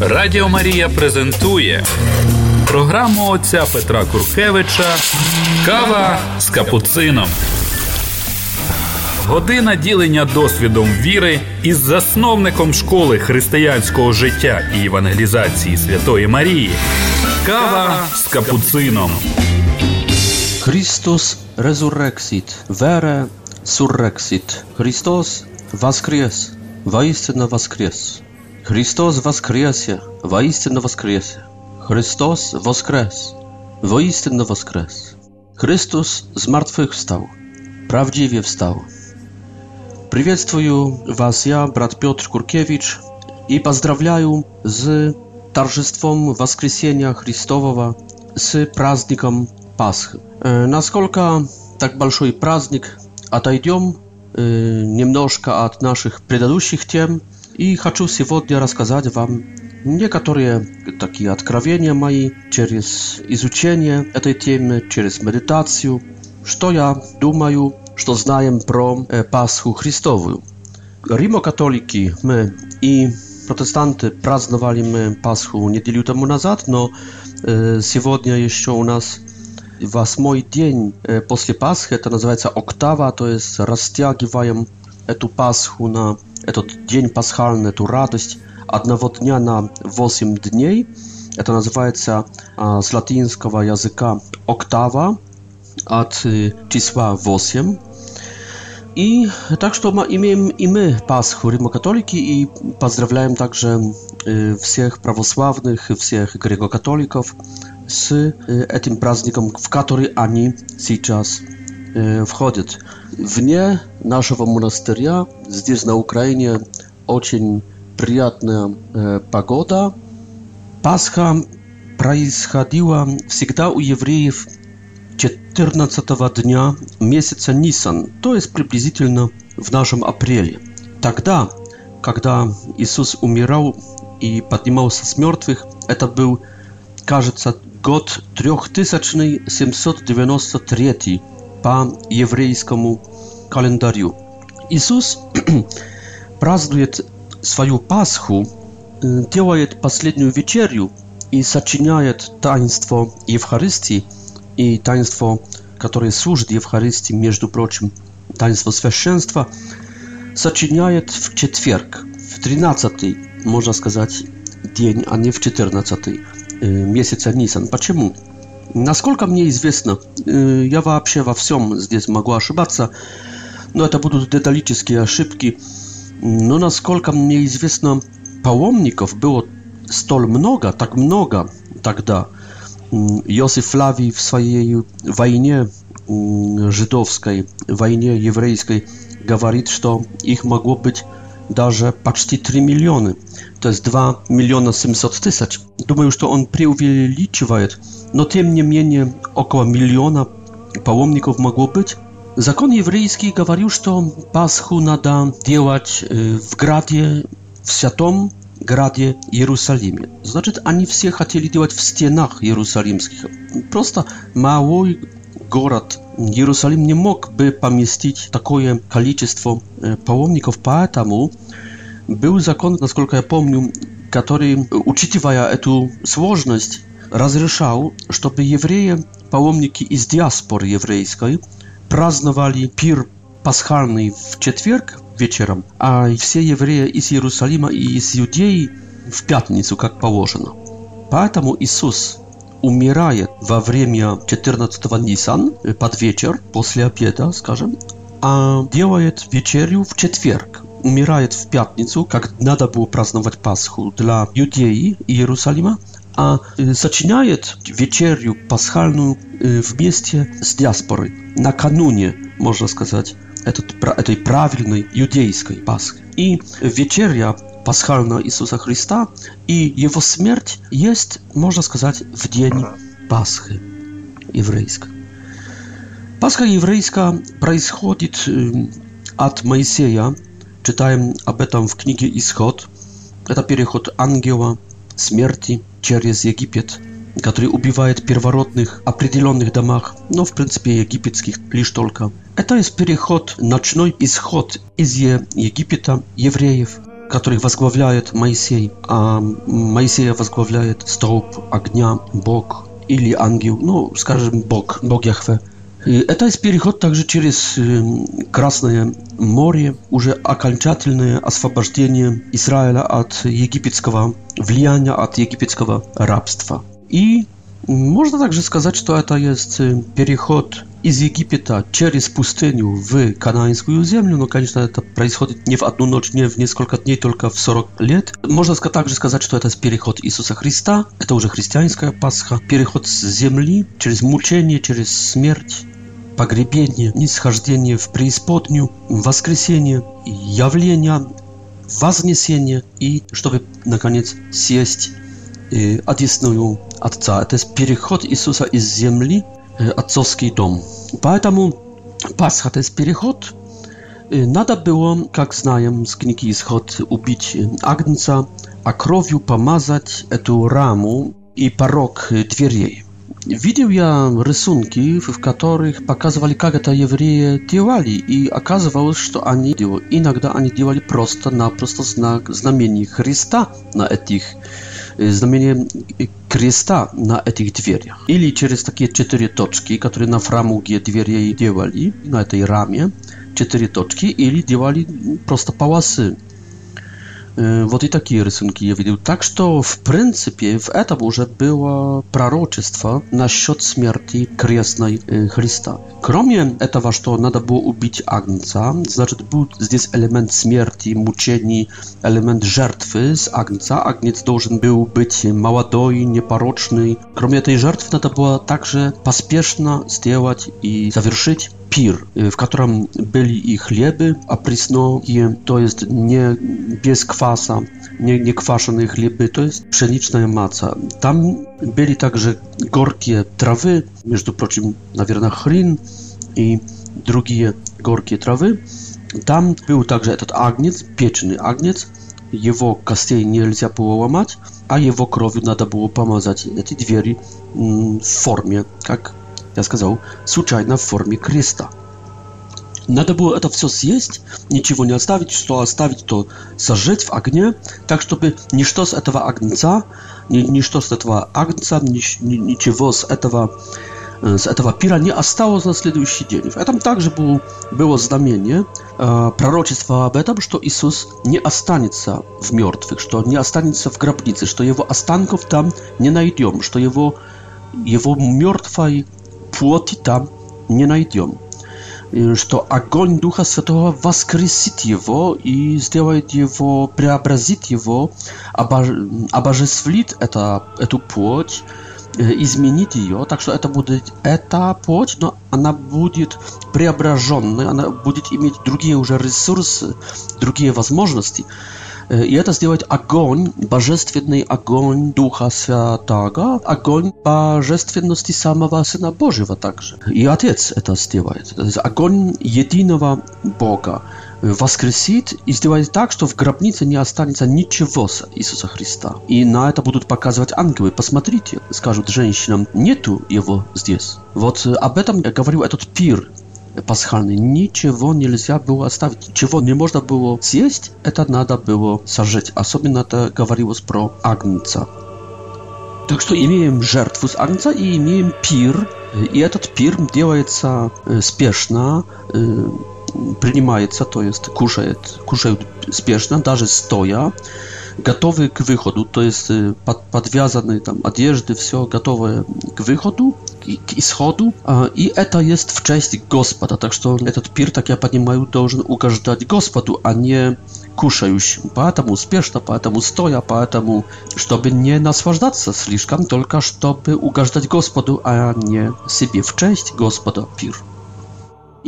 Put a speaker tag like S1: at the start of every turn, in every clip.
S1: Радіо Марія презентує програму отця Петра Куркевича Кава з капуцином. Година ділення досвідом віри із засновником школи християнського життя і евангелізації Святої Марії. Кава з капуцином.
S2: Христос резуррексит, вере суррексит. Христос воскрес, воистину воскрес. Христос воскресе! Воистину воскресе! Chrystus woskres! Woistynno woskres! Chrystus z martwych wstał, prawdziwie wstał. Приветствую Was ja, brat Piotr Kurkiewicz i pozdrawiam z торжеством воскресения Христового, с праздником Пасхи. Насколько так большой праздник, отойдем немножко от наших предыдущих тем – И хочу сегодня рассказать вам некоторые такие откровения мои через изучение этой темы, через медитацию, что я думаю, что знаем про Пасху Христовую. Римокатолики мы и protestanty praznowali my Paschu niedzielę temu nazad, no сегодня jeszcze u nas восьмой день после Пасхи, это называется октава, то есть растягиваем эту Пасху на этот день пасхальный, эту радость одного дня на 8 дней. Это называется э, с латинского языка октава от э, числа 8. И так что мы имеем и мы Пасху, римокатолики, и поздравляем также э, всех православных, всех греко-католиков с этим праздником, в который они сейчас входят. Вне нашего монастыря, здесь на Украине, очень приятная погода. Пасха происходила всегда у евреев 14 дня месяца Нисан, то есть приблизительно в нашем апреле. Тогда, когда Иисус умирал и поднимался с мертвых, это был, кажется, год 3793 по еврейскому календарю. Иисус празднует свою Пасху, делает последнюю вечерю и сочиняет таинство Евхаристии и таинство, которое служит Евхаристии, между прочим, таинство священства, сочиняет в четверг, в 13 можно сказать, день, а не в 14 месяца Нисан. Почему? Насколько мне известно, я вообще во всем здесь могу ошибаться, но это будут деталические ошибки. Но насколько мне известно, паломников было столь много, так много тогда. Иосиф Флавий в своей войне żydowskiej, wojnie jewryjskiej, говорит, что их могло быть даже почти 3 миллиона, то есть 2 миллиона 700 тысяч. Думаю, что он преувеличивает, но тем не менее около миллиона паломников могло быть. Закон еврейский говорил, что Пасху надо делать в граде, в святом граде Иерусалиме. Значит, они все хотели делать в стенах иерусалимских. Просто малой город Иерусалим не мог бы поместить такое количество паломников, поэтому был закон, насколько я помню, который, учитывая эту сложность, разрешал, чтобы евреи, паломники из диаспоры еврейской, праздновали пир пасхальный в четверг вечером, а все евреи из Иерусалима и из Иудеи в пятницу, как положено. Поэтому Иисус умирает во время 14-го Нисан, под вечер, после обеда, скажем, а делает вечерю в четверг. Умирает в пятницу, как надо было праздновать Пасху для Иудеи и Иерусалима, а сочиняет вечерю пасхальную вместе с диаспорой, накануне, можно сказать, этот, этой правильной иудейской Пасхи. И вечеря пасхального Иисуса Христа и Его смерть есть, можно сказать, в день Пасхи еврейской. Пасха еврейская происходит от Моисея. Читаем об этом в книге «Исход». Это переход ангела смерти через Египет, который убивает первородных в определенных домах, но в принципе египетских лишь только. Это есть переход, ночной исход из Египета евреев которых возглавляет Моисей, а Моисея возглавляет столб огня, Бог или ангел, ну, скажем, Бог, Бог Яхве. Это есть переход также через Красное море, уже окончательное освобождение Израиля от египетского влияния, от египетского рабства. И можно также сказать, что это есть переход из Египта через пустыню в Канаанскую землю, но, конечно, это происходит не в одну ночь, не в несколько дней, только в 40 лет. Можно также сказать, что это переход Иисуса Христа, это уже христианская Пасха, переход с земли через мучение, через смерть, погребение, нисхождение в преисподнюю, воскресение, явление, вознесение. И чтобы, наконец, сесть одесную Отца. Это переход Иисуса из земли в отцовский дом. Поэтому Пасха – это переход. Надо было, как знаем с книги «Исход», убить Агнца, а кровью помазать эту раму и порог дверей. Widział ja rysunki, w których pokazywali, jak to Jewryje działali i okazywało się, że oni działali. Иногда они делали просто-напросто знак, знамение Христа на этих Y, znamienie Krista na tych drzwiach. Ili przez takie cztery toczki, które na framugie drzwi jej na tej ramie, cztery toczki, ili działali prosto pałasy Вот и такие рисунки я видел. Так что, в принципе, в этом уже было пророчество насчет смерти крестной Христа. Кроме этого, что надо было убить Агнца, значит, был здесь элемент смерти, мучений, элемент жертвы с Агнца. Агнец должен был быть молодой, непорочный. Кроме этой жертвы, надо было также поспешно сделать и завершить pir, y, w którym byli i chleby, a prysno, to jest nie bez kwasa, nie, nie chleby, to jest pszeniczna maca. Tam byli także gorkie trawy, między prosim, nawierna chryn i drugie gorkie trawy. Tam był także ten agniec, pieczny agniec, jego kastej nie można było łamać, a jego krowiu nada było pomazać te drzwi mm, w formie, jak я сказал, случайно в форме креста. Надо было это все съесть, ничего не оставить, что оставить, то сожжать в огне, так чтобы ничто с этого агнца, ни, ничто с этого агнца, ни, ни, ничего с этого, с этого пира не осталось на следующий день. В этом также был, было знамение, э, пророчество об этом, что Иисус не останется в мертвых, что не останется в гробнице, что его останков там не найдем, что его, его мертвой плоти там не найдем. Что огонь Духа Святого воскресит его и сделает его, преобразит его, обожествит это, эту плоть, изменить ее, так что это будет эта плоть, но она будет преображенной, она будет иметь другие уже ресурсы, другие возможности. И это сделает огонь, божественный огонь Духа Святого, огонь божественности самого Сына Божьего также. И Отец это сделает. Огонь единого Бога воскресит и сделает так, что в гробнице не останется ничего с Иисуса Христа. И на это будут показывать ангелы. Посмотрите, скажут женщинам, нету его здесь. Вот об этом я говорю этот пир пасхальный. Ничего нельзя было оставить. Чего не можно было съесть, это надо было сожжать. Особенно это говорилось про агнца. Так что имеем жертву с агнца и имеем пир. И этот пир делается спешно, принимается, то есть кушает, кушают спешно, даже стоя gotowy k wychodu, to jest y, pod, podwiązany tam odjeżdy, wszystko gotowe k wychodu, k schodu, i to jest w części gospoda, tak że ten pier, tak ja rozumiem, должен ugaждać gospodu, a nie kuszającym, поэтому spieszna, поэтому stoja, поэтому, żeby nie nasłażdać się слишком, tylko żeby ugaждać gospodu, a nie siebie w część gospoda pier.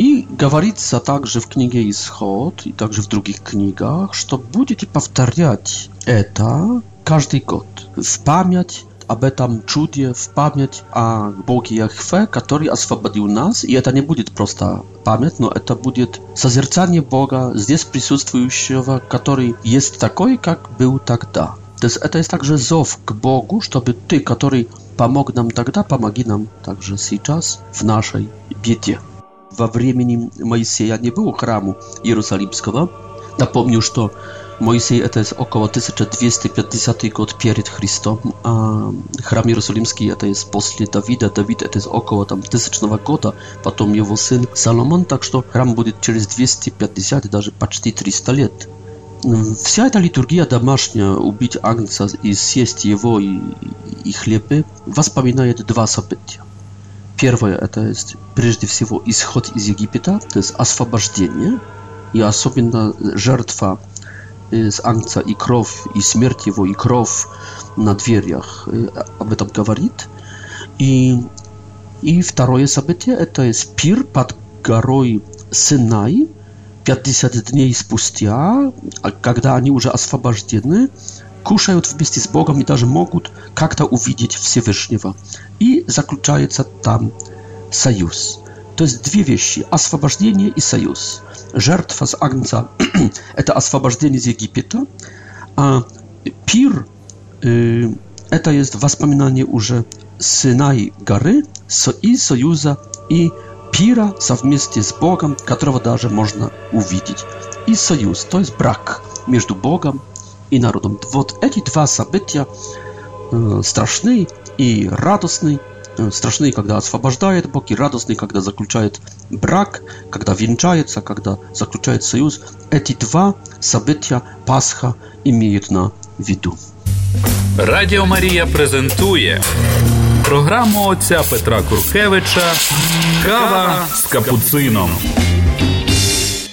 S2: И говорится также в книге «Исход» и также в других книгах, что будете повторять это каждый год в память об этом чуде, в память о Боге Яхве, который освободил нас. И это не будет просто память, но это будет созерцание Бога, здесь присутствующего, который есть такой, как был тогда. То есть это есть также зов к Богу, чтобы Ты, который помог нам тогда, помоги нам также сейчас в нашей беде во времени Моисея не было храма Иерусалимского. Напомню, что Моисей это около 1250 год перед Христом, а храм Иерусалимский это есть после Давида, Давид это около там 1000 года, потом его сын Соломон, так что храм будет через 250, даже почти 300 лет. Вся эта литургия домашняя, убить агнца и съесть его и, и хлебы, воспоминает два события. Первое это есть прежде всего исход из Египта, то есть освобождение, и особенно жертва z Angca i krew, i śmierć jego, i krew na drzwiach об этом говорит. И, и второе событие, это есть пир под горой Синай, 50 дней спустя, когда они уже освобождены, кушают вместе с Богом и даже могут как-то увидеть Всевышнего. И заключается там союз. То есть две вещи – освобождение и союз. Жертва с Агнца – это освобождение из Египта, а пир э, – это есть воспоминание уже Синай горы и союза, и пира совместе с Богом, которого даже можно увидеть. И союз, то есть брак между Богом и народом. Вот эти два события э, страшные и радостные. Э, страшные, когда освобождает Бог, и радостны, когда заключает брак, когда венчается, когда заключает союз. Эти два события Пасха имеют на виду.
S1: Радио Мария презентует программу отца Петра Куркевича Кава з капуцином.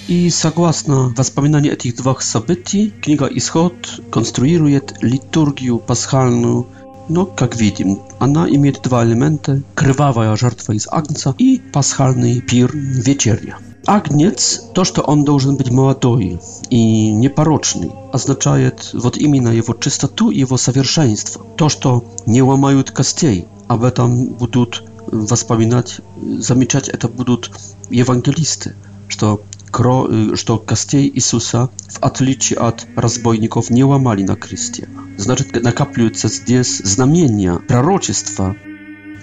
S2: И согласно воспоминаниям этих двух событий, книга «Исход» конструирует литургию пасхальную, но, как видим, она имеет два элемента – кровавая жертва из Агнца и пасхальный пир вечеря. Агнец, то, что он должен быть молодой и непорочный, означает вот именно его чистоту и его совершенство. То, что не ломают костей, об этом будут воспоминать, замечать это будут евангелисты, что kro, y, że kostiej Jezusa w odliczie od rozbojników nie łamali na Chrystia. Znaczy, nakapliujące zdjęcia, znamienia, proroctwa,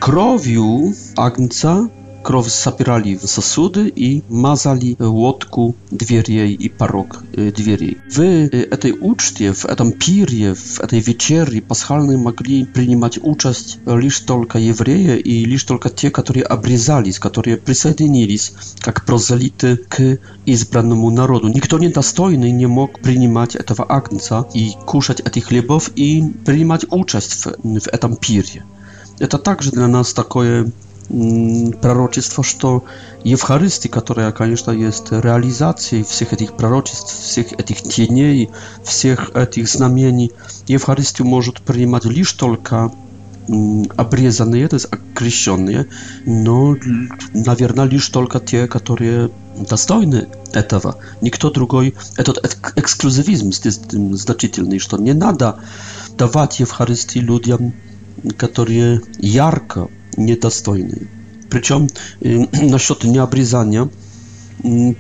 S2: krowiu Agnca krowy zapierali w zasudy i mazali łódku dwieriej i parok y, dwieriej. W y, tej uczcie, w tym pirie, w tej wieczerzy paschalnej mogli przyjmować uczest lisz tylko jewreje i lisz tylko te, którzy obryzali, którzy przysadzili jak prozelity k izbranemu narodu. Nikt nie dostojny nie mógł przyjmować tego akcja i kuszać tych chlebów i przyjmować uczest w, w tym pirie. Это также для нас такое пророчество, что Евхаристия, которая, конечно, есть реализацией всех этих пророчеств, всех этих теней, всех этих знамений, Евхаристию может принимать лишь только обрезанные, то есть крещенные, но, наверное, лишь только те, которые достойны этого. Никто другой... Этот эксклюзивизм здесь значительный, что не надо давать Евхаристии людям, которые ярко недостойные. Причем насчет необрезания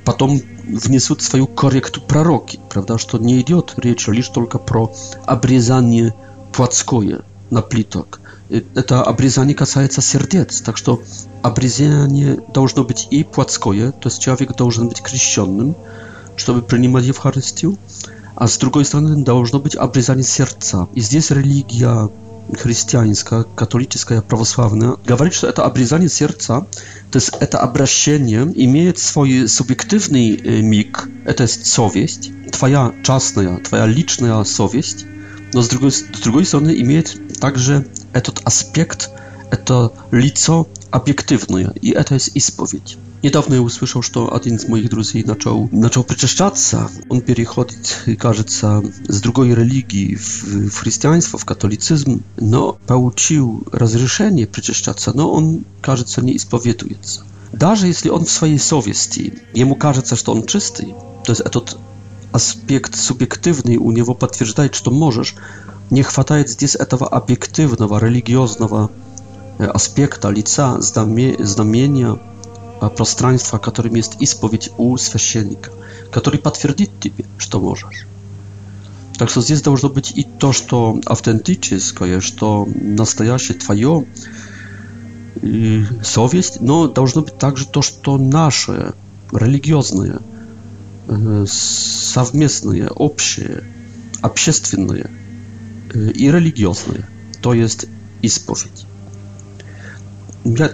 S2: потом внесут свою корректу пророки, правда, что не идет речь лишь только про обрезание плотское на плиток. Это обрезание касается сердец, так что обрезание должно быть и плотское, то есть человек должен быть крещенным, чтобы принимать Евхаристию, а с другой стороны должно быть обрезание сердца. И здесь религия христианская, католическая, православная, говорит, что это обрезание сердца, то есть это обращение имеет свой субъективный миг, это есть совесть, твоя частная, твоя личная совесть, но с другой, с другой стороны имеет также этот аспект, это лицо объективное, и это есть исповедь. Недавно я услышал, что один из моих друзей начал, начал причащаться. Он переходит, кажется, с другой религии в, в христианство, в католицизм, но получил разрешение причащаться, но он, кажется, не исповедуется. Даже если он в своей совести, ему кажется, что он чистый, то есть этот аспект субъективный у него подтверждает, что можешь. Не хватает здесь этого объективного, религиозного аспекта лица, знамения, пространства, которым есть исповедь у священника, который подтвердит тебе, что можешь. Так что здесь должно быть и то, что автентическое, что настоящее твое, совесть, но должно быть также то, что наше, религиозное, совместное, общее, общественное и религиозное, то есть исповедь.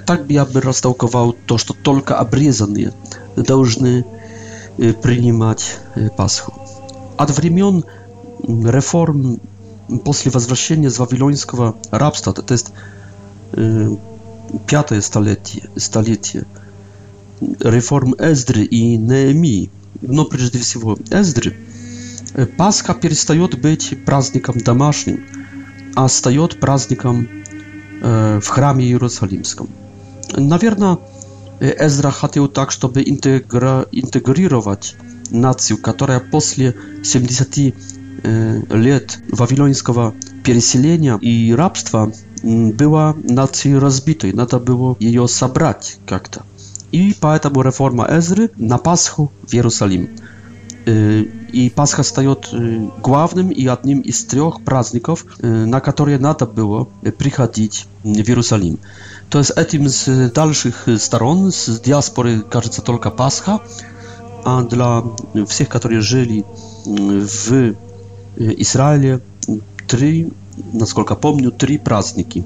S2: так я бы растолковал то, что только обрезанные должны принимать Пасху. От времен реформ после возвращения из вавилонского рабства, то есть пятое столетие, столетие реформ Эздры и Неемии, но прежде всего Эздры, Пасха перестает быть праздником домашним, а стает праздником w chramie jerozolimskim. Nawierna y, Ezra chciał tak, żeby integrować nację, która po 70 lat wawilońskiego przesiedlenia i rabstwa była nacją rozbitą. Trzeba było ją zabrać jak-to. I dlatego reforma Ezry na Paschu w Jerozolimie. Y, i Pascha staje y, głównym i jednym z trzech praznikov, y, na które nada było y, przychodzić w Jerozolim. To jest etym z dalszych stron, z diaspory, кажется, tylko Pascha, a dla wszystkich, którzy żyli w Izraelu, trzy, naсколько pamiętam, trzy prazniki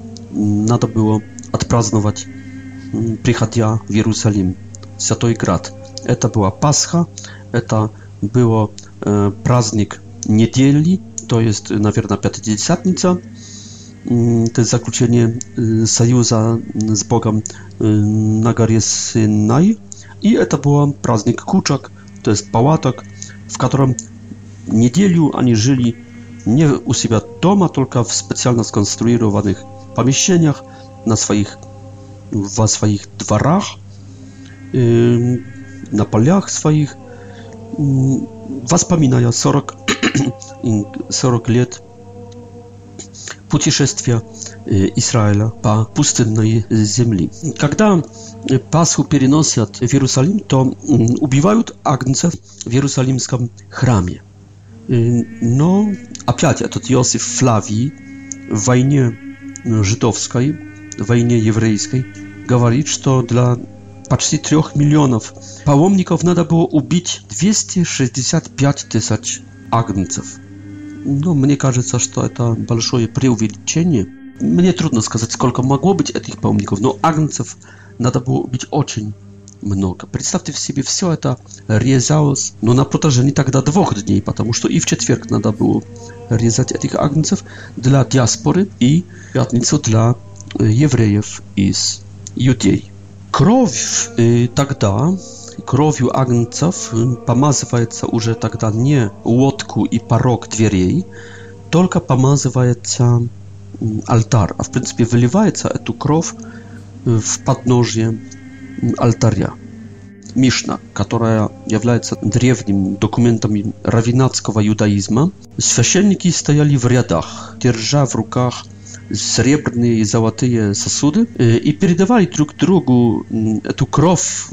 S2: nada było odpraznować przychodzia w Jerozolim, Święty Grad. Это była Пасха, это было E, праздник недели, to jest e, na pewno pięćdziesiątnica, mm, to jest zakończenie sojuza z Bogiem e, na gorie Synaj i to był праздник kuczak, to jest pałatok, w którym niedzielu oni żyli nie u siebie doma, tylko w specjalnie skonstruowanych pomieszczeniach, na swoich, w swoich dworach, na polach swoich, воспоминания 40, 40 лет путешествия Израиля по пустынной земле. Когда Пасху переносят в Иерусалим, то убивают агнцев в Иерусалимском храме. Но опять этот Иосиф Флавий в войне жидовской, в войне еврейской, говорит, что для почти трех миллионов паломников надо было убить 265 тысяч агнцев. Ну, мне кажется, что это большое преувеличение. Мне трудно сказать, сколько могло быть этих паломников, но агнцев надо было убить очень много. Представьте себе, все это резалось, но на протяжении тогда двух дней, потому что и в четверг надо было резать этих агнцев для диаспоры и пятницу для евреев из Иудеи. Кровь тогда кровью агнцев помазывается уже тогда не лодку и порог дверей, только помазывается алтарь, а в принципе выливается эту кровь в подножье алтаря. Мишна, которая является древним документом равинатского иудаизма, священники стояли в рядах, держа в руках сребряные, золотые сосуды и передавали друг другу эту кровь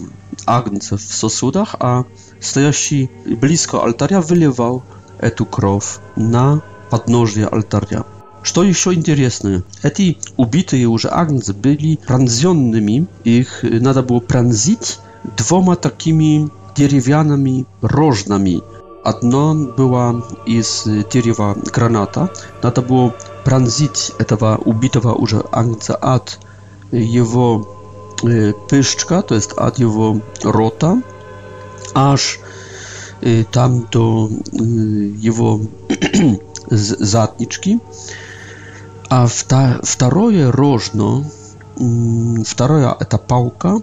S2: агнцев в сосудах, а стоящий близко алтаря выливал эту кровь на подножие алтаря. Что еще интересно, эти убитые уже агнцы были пронзенными, их надо было пронзить двумя такими деревянными рожнами, Одна была из дерева граната, надо было пронзить этого убитого уже агнца от его pyszczka, to jest od jego rota, aż tam do jego zatniczki. A второе рожно, вторая эта палка,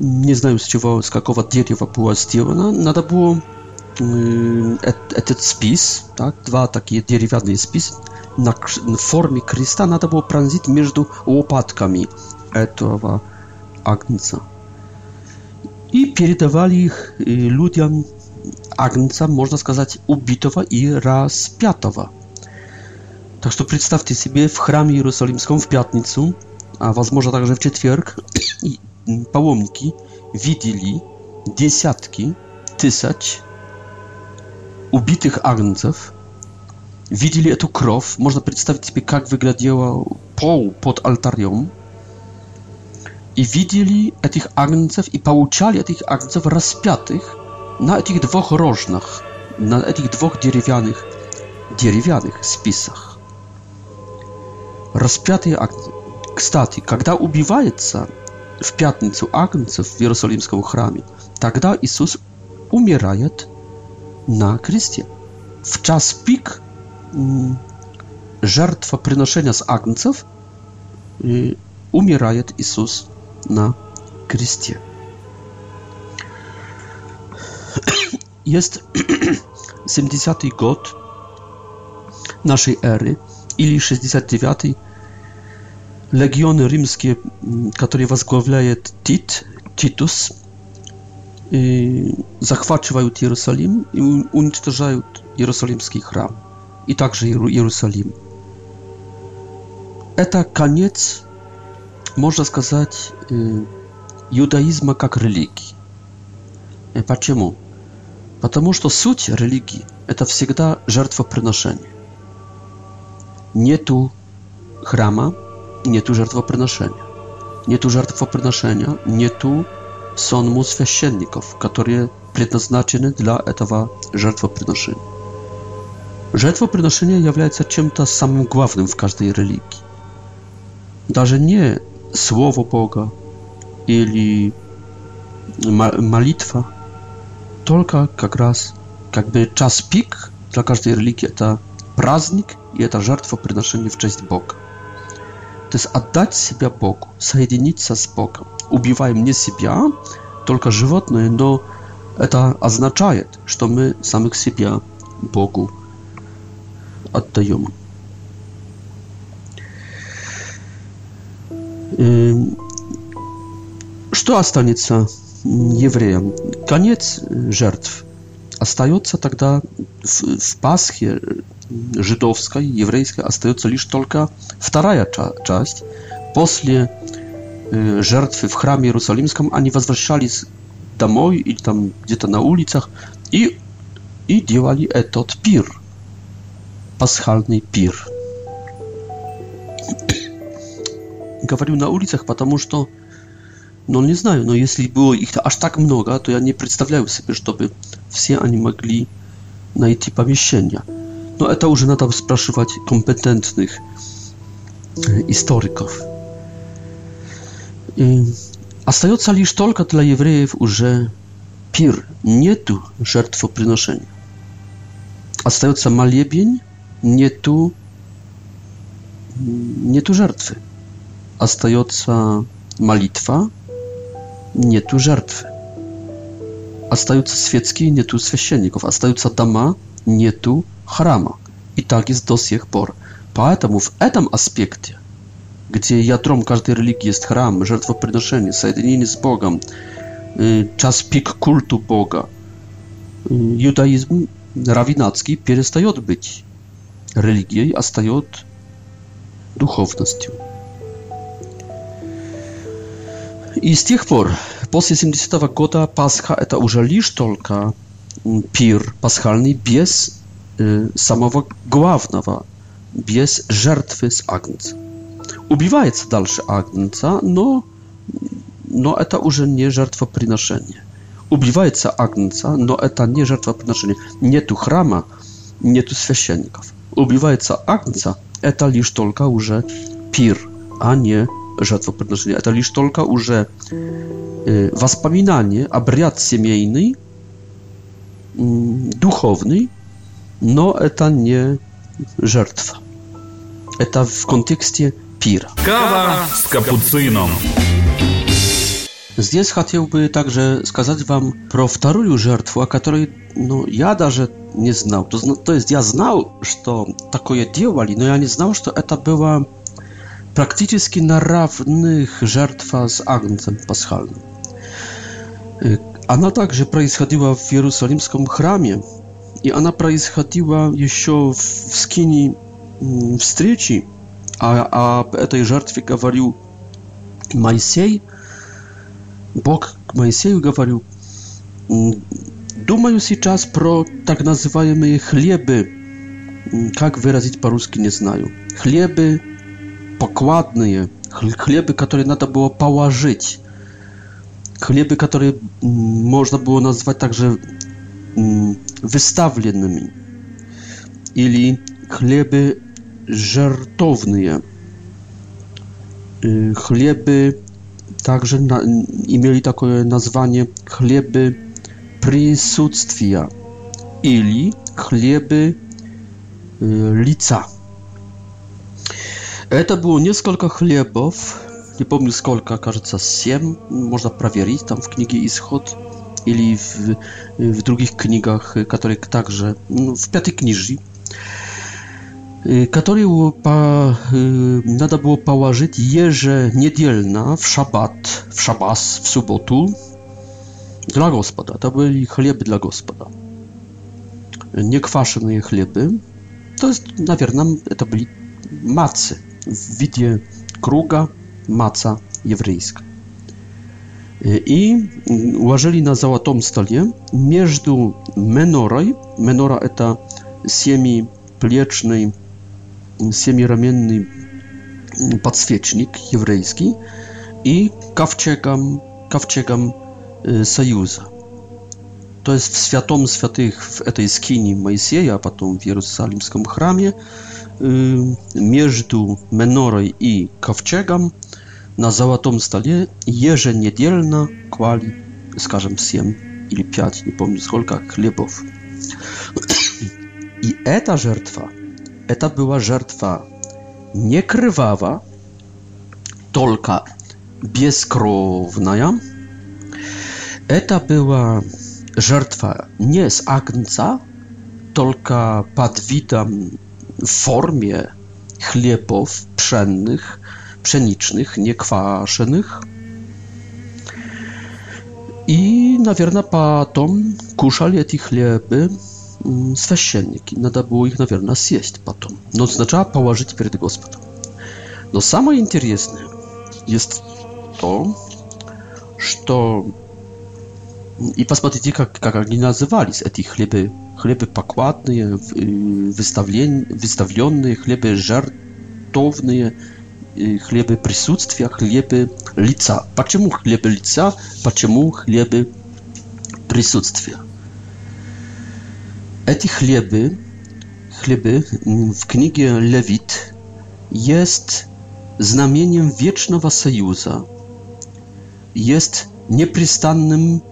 S2: не знаю с чего, с какого дерева была сделана, надо было Mm, et, spis, tak? dwa takie derivatne spis na, na formie krysta nada było pranzit między łopatkami etowa agnca. I передавали ich y, ludziom agnca, można сказать, ubitowa i rozpiatowa. Tak to przedstawcie sobie w chramie jerozolimskim w piątnicę, a może także w czwartek i y, połomniki widzieli dziesiątki, tysiące убитых агнцев, видели эту кровь, можно представить себе, как выглядел пол под алтарем, i widzieli tych agnców i pouczali tych agnców rozpiętych na tych dwóch rożnach, na tych dwóch drewnianych деревянных списах. Распятые агнцы. Кстати, когда убивается в пятницу агнцев в Иерусалимском храме, тогда Иисус умирает na Chrystia. W czas pik mm, żertwa przynoszenia z agnców y, umiera Jezus na Chrystie. Jest 70. god naszej ery, ili 69. Legiony rzymskie, mm, które wazgłowiaje Tit, Titus, захватывают Иерусалим и уничтожают Иерусалимский храм и также Иерусалим. Это конец, можно сказать, иудаизма как религии. Почему? Потому что суть религии – это всегда жертвоприношение. Нету храма, нету жертвоприношения. Нету жертвоприношения, нету сонму священников, которые предназначены для этого жертвоприношения. Жертвоприношение является чем-то самым главным в каждой религии. Даже не Слово Бога или молитва, только как раз как бы час пик для каждой религии это праздник и это жертвоприношение в честь Бога. То есть отдать себя Богу, соединиться с Богом. Убиваем не себя, только животное, но это означает, что мы самих себя Богу отдаем. Что останется евреям? Конец жертв. Остается тогда в, в Пасхе żydowskiej, jewryjskiej остается лишь только вторая часть. После żertwy w hramie jerozolimskim, они возвращались домой или там где-то на улицах и, и делали этот пир, пасхальный пир. Говорю на улицах, потому что, ну не знаю, но если было их аж так много, то я не представляю себе, чтобы все они могли найти помещение. Но это уже надо спрашивать компетентных историков. И остается лишь только для евреев уже пир, нету жертвоприношения. Остается молебень, нету, нету жертвы. Остается молитва, нету жертвы. Остаются светские, нету священников. Остаются дома, нету храма. И так есть до сих пор. Поэтому в этом аспекте где ядром каждой религии есть храм, жертвоприношение, соединение с Богом, час пик культу Бога, иудаизм равинацкий перестает быть религией, а стает духовностью. И с тех пор, после 70-го года, Пасха это уже лишь только пир пасхальный без самого главного, без жертвы с агнца. убивается дальше Агнца, но, но это уже не жертвоприношение. Убивается Агнца, но это не жертвоприношение. Нету храма, нету священников. Убивается Агнца, это лишь только уже пир, а не жертвоприношение. Это лишь только уже э, воспоминание, обряд семейный, э, духовный, но это не жертва. Это в контексте pir.
S1: Kawa z kapucyną.
S2: Zdjęć chciałby także skazać wam proftaruju żertwu, a której no jada, że nie znał. To, to jest, ja znał, że to takie działali, no ja nie znał, że to była praktycznie na równych żertwa z Agnetem Paschalnym. Y, ona także происходила w Jerozolimskim chramie i ona происходила jeszcze w skini w mm, Strycie, А, а этой жертве говорил Моисей, Бог к Моисею говорил, думаю сейчас про так называемые хлебы, как выразить по-русски, не знаю, хлебы покладные, хлебы, которые надо было положить, хлебы, которые можно было назвать также выставленными, или хлебы żartownie. Chleby także na, i mieli takie nazwanie chleby присутствия или хлебы э, лица. Это было несколько хлебов, не помню сколько, кажется, семь, можно проверить там в книге Исход или в, в других книгах, которые также ну, в пятой книжке. Которые по, надо было положить еженедельно в шаббат, в шаббас, в субботу для Господа. Это были хлебы для Господа. Не квашеные хлебы. То есть, наверное, это были мацы в виде круга маца еврейская. И уложили на золотом столе между менорой, менора это семиплечный siemiramienny podsvecznik jewryjski i kawczekam, kawczekam e, Sojuza. To jest w Światom Świętych w tej skini Mojsieja, a potem w Jerozolimskim chramie, e, między menorem i kawczekam na złotym stole jeżeniedzielna kwali, skażem 7 или 5, nie pamiętam, skolka chlebów. I eta żertwa Eta była żartwa niekrwawa, tolka bieskrowna. Eta była żartwa nie z agnca, podwitam w formie chlebów pszennych, pszenicznych, niekwaszonych. I, na naверное, potem kuszali te chleby священники. Надо было их, наверное, съесть потом. Но сначала положить перед Господом. Но самое интересное есть то, что... И посмотрите, как, как они назывались, эти хлебы, хлебы покладные, выставлен, выставленные, хлебы жертовные, хлебы присутствия, хлебы лица. Почему хлебы лица, почему хлебы присутствия? Эти хлебы, хлебы в книге Левит есть знамением Вечного Союза, есть непрестанным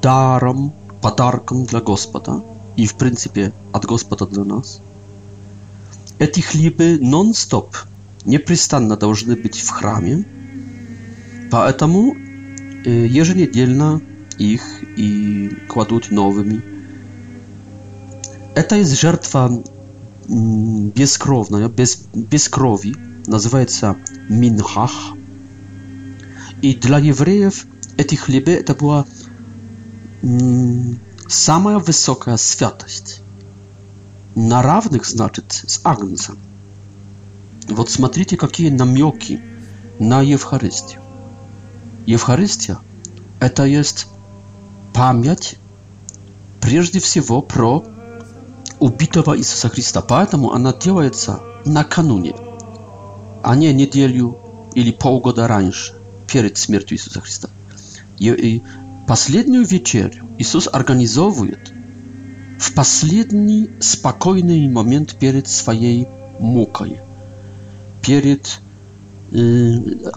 S2: даром, подарком для Господа и, в принципе, от Господа для нас. Эти хлебы нон-стоп, непрестанно должны быть в храме, поэтому еженедельно их и кладут новыми. Это есть жертва бескровная, без, без крови, называется минхах. И для евреев эти хлебы это была самая высокая святость. На равных, значит, с Агнцем. Вот смотрите, какие намеки на Евхаристию. Евхаристия – это есть память прежде всего про убитого Иисуса Христа. Поэтому она делается накануне, а не неделю или полгода раньше, перед смертью Иисуса Христа. И Последнюю вечерю Иисус организовывает в последний спокойный момент перед своей мукой, перед э,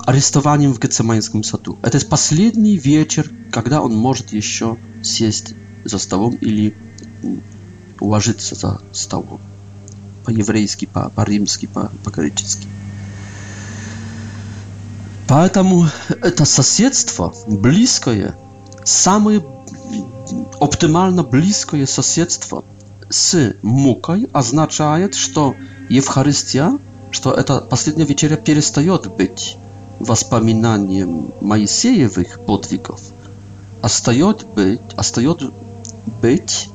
S2: арестованием в Гецеманском саду. Это последний вечер, когда он может еще сесть за столом или ложиться за столом. По-еврейски, по-римски, по-гречески. Поэтому это соседство близкое, самое оптимально близкое соседство с мукой означает, что Евхаристия, что эта последняя вечеря перестает быть воспоминанием Моисеевых подвигов, а стает быть, а стает быть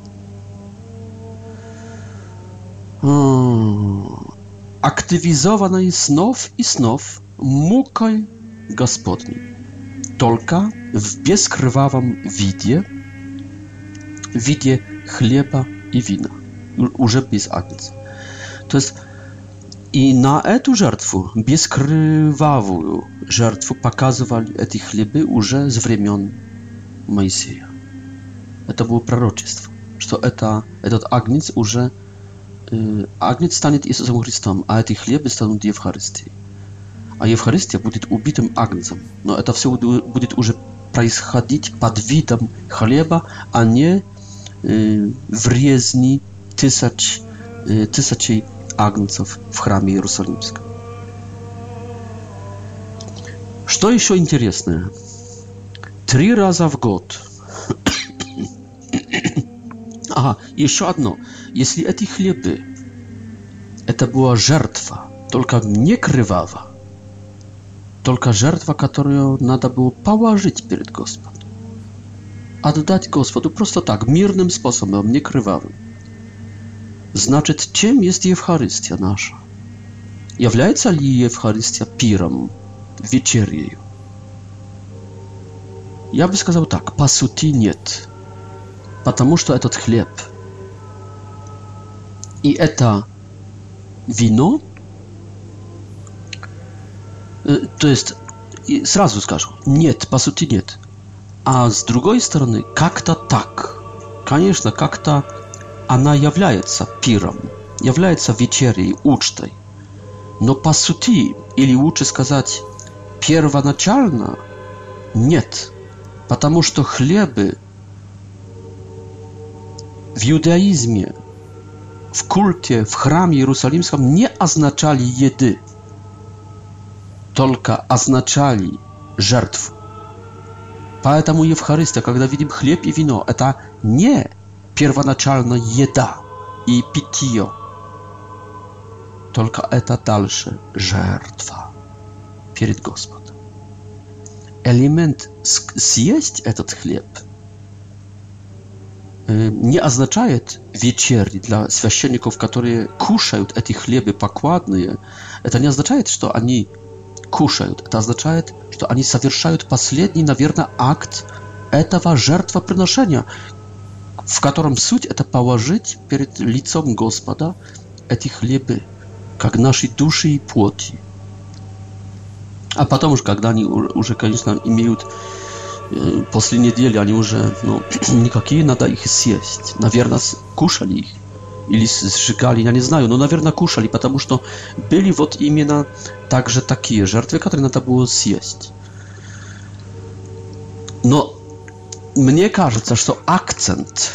S2: Hmm. aktywizowany snów i snów mukaj gospodni. Tylko w bieskrwawym widzie, widzie chleba i wina, już bez agnic. To jest i na etu żartwu, bieskrwawą żartwu pokazywali eti chleby już z wremion Mojsieja. To było proroctwo, że to eta, etot agnic już агнец станет Иисусом Христом, а эти хлебы станут Евхаристией. А Евхаристия будет убитым агнцем. Но это все будет уже происходить под видом хлеба, а не в резни тысяч, тысячей агнцев в храме Иерусалимском. Что еще интересное? Три раза в год. Ага, еще одно. jeśli te chleby, to była żertwa, tylko nie krwawa, tylko żertwa, którą nada było położyć przed Gospodem, oddać Gospodu prosto tak, mirnym sposobem, nie krwawym. Znaczy, czym jest Eucharystia nasza? Jawiająca li Eucharystia piram, wieczerzej? Ja bym сказал tak, pasuti nie, ponieważ этот chleb, i eta wino to jest сразу скажу, нет, по сути нет. А с другой стороны, как-то так. Конечно, как-то она является пиром, является вечерей, учтой. Но по сути, или лучше сказать, первоначально нет, потому что хлебы в иудаизме w kulcie, w chramie jerusalimskim nie oznaczali jedy, только означали жертв. Поэтому Евхаристия, когда видим хлеб и вино, это не первоначально еда и питье, только это дальше жертва перед Господом. Элемент съесть этот хлеб – Y, nie oznaczają wieczerni dla świeczników, którzy kuszają te chleby pokładne, to nie oznaczają, że oni kuszają, to oznacza, że to oni zawierają ostatni, nawierna akt этого жертвоприношения, в котором суть это положить перед лицом Господа эти хлебы, как наши души и плоти. А потом уж, когда они уже, конечно, имеют э, после недели они уже ну, никакие, надо их съесть. Наверное, кушали их или сжигали, я не знаю, но, наверное, кушали, потому что были вот именно также такие жертвы, которые надо было съесть. Но мне кажется, что акцент,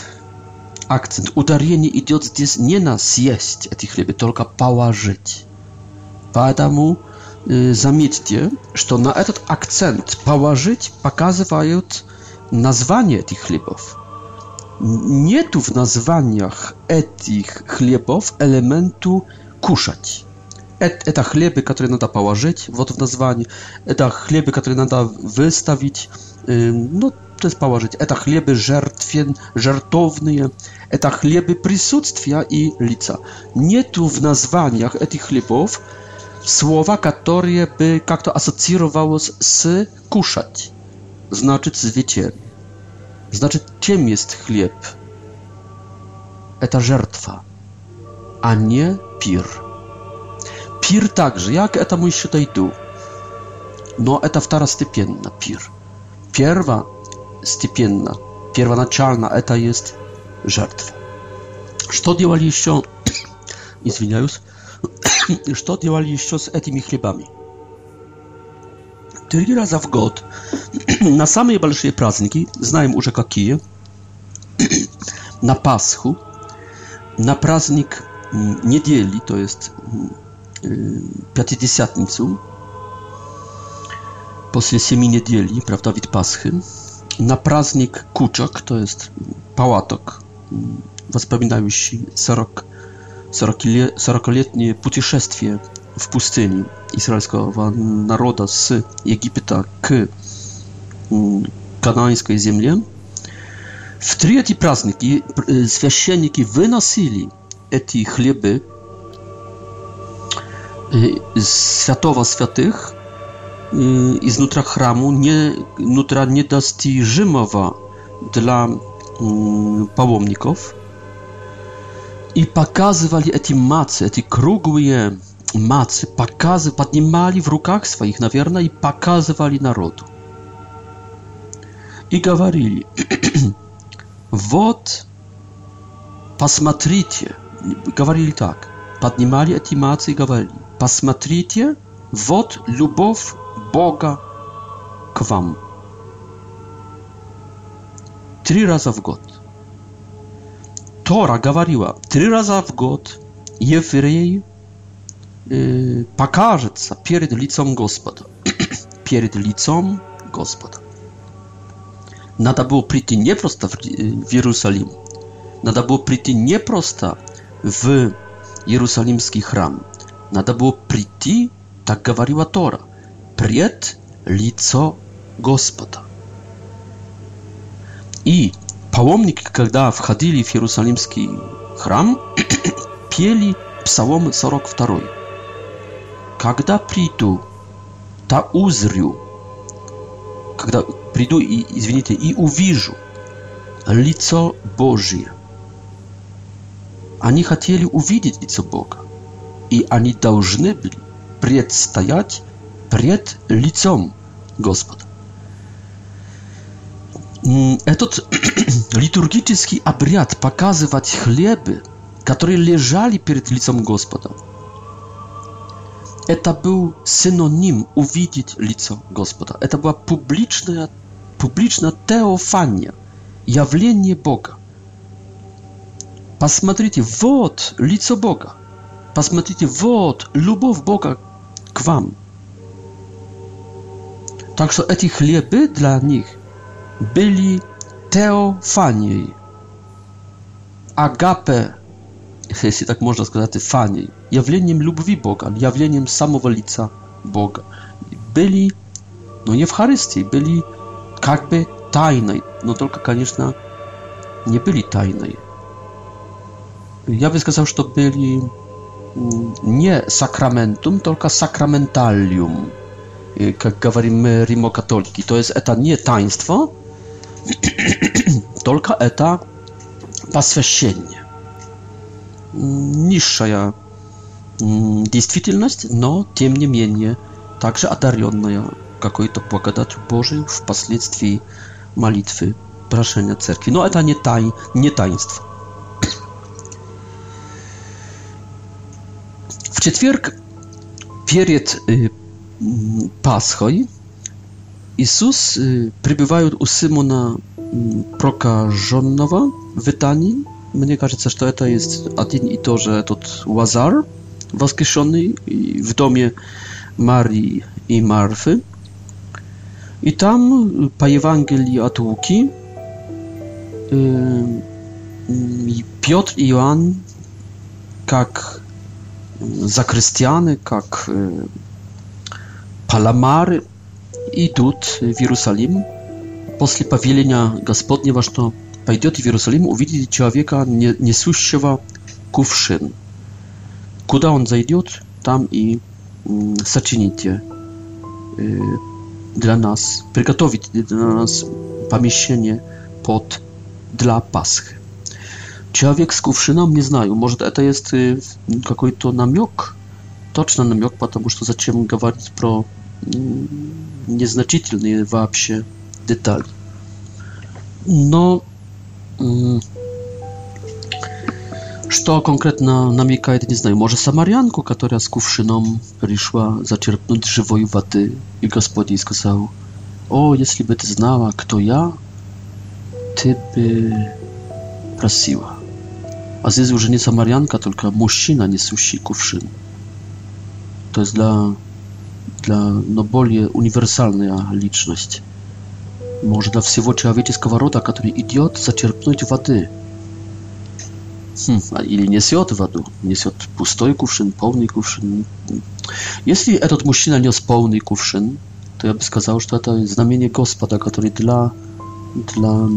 S2: акцент, ударение идет здесь не на съесть эти хлебы, только положить. Поэтому заметьте, что на этот акцент положить показывают название этих хлебов. Нету в названиях этих хлебов элементу кушать. Это, это хлебы, которые надо положить вот в названии. Это хлебы, которые надо выставить. Э, ну, то есть положить. Это хлебы жертвен, жертовные. Это хлебы присутствия и лица. Нету в названиях этих хлебов słowa, które by jak to asocjowało z, kuszać, znaczy zwycięg. Znaczy, czym jest chleb? To żertwa, a nie pir. Pir także, jak to my się tutaj tu? No, to wtarastypienna pir. Pierwa stypienna, pierwa naczelna, to jest żertwa. Co działali jeszcze? Izwiniajus что делали еще с этими хлебами. Три раза в год на самые большие праздники, знаем уже какие, на Пасху, на праздник недели, то есть Пятидесятницу, после семи недель, prawda, wid Paschy, na праздник Kuczok, to jest pałatok, wspominający rok 40-летнее путешествие в пустыне израильского народа с Египта к Кананской земле. В третий праздник священники выносили эти хлебы из святого святых изнутра храму, не, внутра недостижимого для паломников – И показывали эти мацы, эти круглые мацы, показы, поднимали в руках своих, наверное, и показывали народу. И говорили, вот, посмотрите, говорили так, поднимали эти мацы и говорили, посмотрите, вот любовь Бога к вам. Три раза в год. Тора говорила, три раза в год еврей э, покажется перед лицом Господа. перед лицом Господа. Надо было прийти не просто в, в Иерусалим, надо было прийти не просто в Иерусалимский храм, надо было прийти, так говорила Тора, пред лицо Господа. И паломники, когда входили в Иерусалимский храм, пели Псалом 42. Когда приду, та узрю, когда приду и, извините, и увижу лицо Божье. Они хотели увидеть лицо Бога, и они должны были предстоять пред лицом Господа. этот литургический обряд показывать хлебы, которые лежали перед лицом Господа, это был синоним увидеть лицо Господа. Это была публичная, публичная теофания, явление Бога. Посмотрите, вот лицо Бога. Посмотрите, вот любовь Бога к вам. Так что эти хлебы для них byli teofaniej. Agape, jeśli tak można сказати, faniej, jawleniem lubwi Boga, jawleniem samowolica Boga. Byli, no nie w Charystii, byli jakby tajnej, no tylko, конечно, nie byli tajnej. Ja bym сказал, że byli mm, nie sakramentum, tylko sakramentalium, jak говорим мы римокатолики. То есть это не таинство, Только это посвящение. Низшая действительность, но тем не менее также одаренная какой-то благодатью Божией впоследствии молитвы, прошения церкви. Но это не, тай, не таинство. В четверг перед Пасхой Иисус пребывает у Симона prokażonowa wydaní. Мне кажется, что это есть один и тот же этот Лазар, воскрешенный в доме Марии и Марфы. И там по Евангелию от Луки Петр и Иоанн как закрестьяны, как паламары идут в Иерусалим После повеления Господнего, что пойдет в Иерусалим, увидите человека, несущего кувшин. Куда он зайдет, там и сочините для нас, приготовите для нас помещение под dla Paschy. Человек с кувшином, не знаю, может это есть какой-то намек, точно намек, потому что зачем говорить про незначительные вообще detali. No, mm, co mm, konkretnie namieka jeden nie Może Samarianko, która z kuwszyną przyszła zaczerpnąć żywej wody i gospodin сказал: "O, jeśli by ty znała, kto ja, ty by prosiła." A zjeść już nie Samarianka, tylko mężczyzna niesusi kuwszyn. To jest dla dla no, bardziej uniwersalna liczność. Może dla всего человеческого рода, который идет, зачерпнуть воды. Хм, или несет воду, несет пустой кувшин, полный кувшин. Если этот мужчина нес полный кувшин, то я бы сказал, что это знамение Господа, который для, для,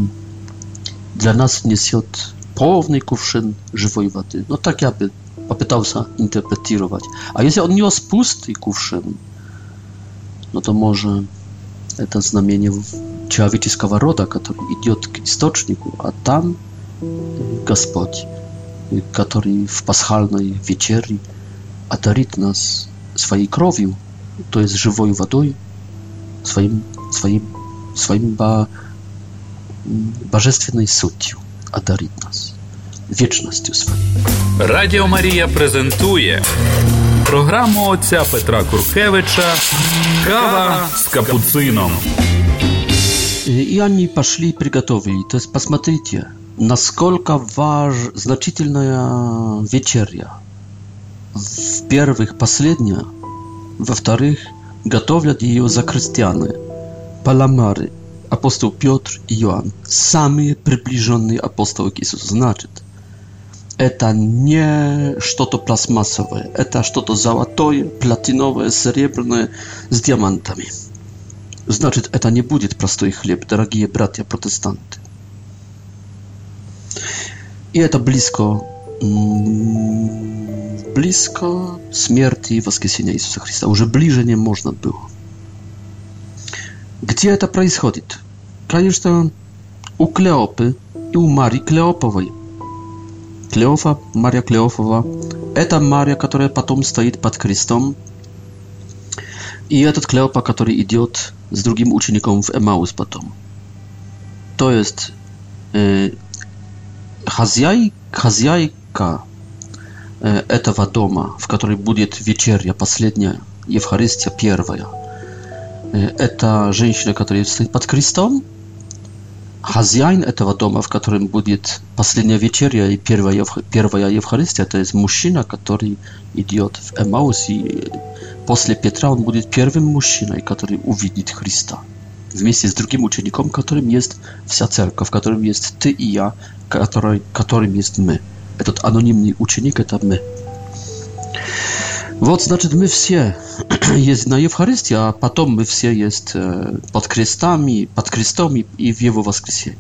S2: для нас несет полный кувшин живой воды. Ну так я бы попытался интерпретировать. А если он нес пустый кувшин, no to może to znamienie человеческого рода, который идет к источнику, а там Господь, который в пасхальной вечере одарит нас своей кровью, то есть живой водой, своим, своим, своим бо, божественной сутью одарит нас, wiecznością swoją.
S1: Радіо Марія презентує програму отця Петра Куркевича Кава з капуцином.
S2: И они пошли приготовили, то есть посмотрите, насколько важ значительная вечеря. В первых последняя, во-вторых, готовят ее за христианы, паламары, апостол Петр и Иоанн, самые приближенные апостолы к Иисусу. Значит, это не что-то пластмассовое, это что-то золотое, платиновое, серебряное с диамантами. Значит, это не будет простой хлеб, дорогие братья-протестанты. И это близко, близко смерти и воскресения Иисуса Христа. Уже ближе не можно было. Где это происходит? Конечно, у Клеопы и у Марии Клеоповой. Клеофа, Мария Клеофова. Это Мария, которая потом стоит под крестом. И этот Клеопа, который идет с другим учеником в Эмаус потом. То есть э, хозяй, хозяйка э, этого дома, в которой будет вечеря, последняя, Евхаристия первая, э, это женщина, которая стоит под крестом, хозяин этого дома, в котором будет последняя вечеря и первая, первая Евхаристия, это есть мужчина, который идет в Эмаус, и после Петра он будет первым мужчиной, который увидит Христа. Вместе с другим учеником, которым есть вся церковь, которым есть ты и я, который, которым есть мы. Этот анонимный ученик – это мы. Вот, значит, мы все есть на Евхаристии, а потом мы все есть под крестами, под крестом и в Его воскресенье.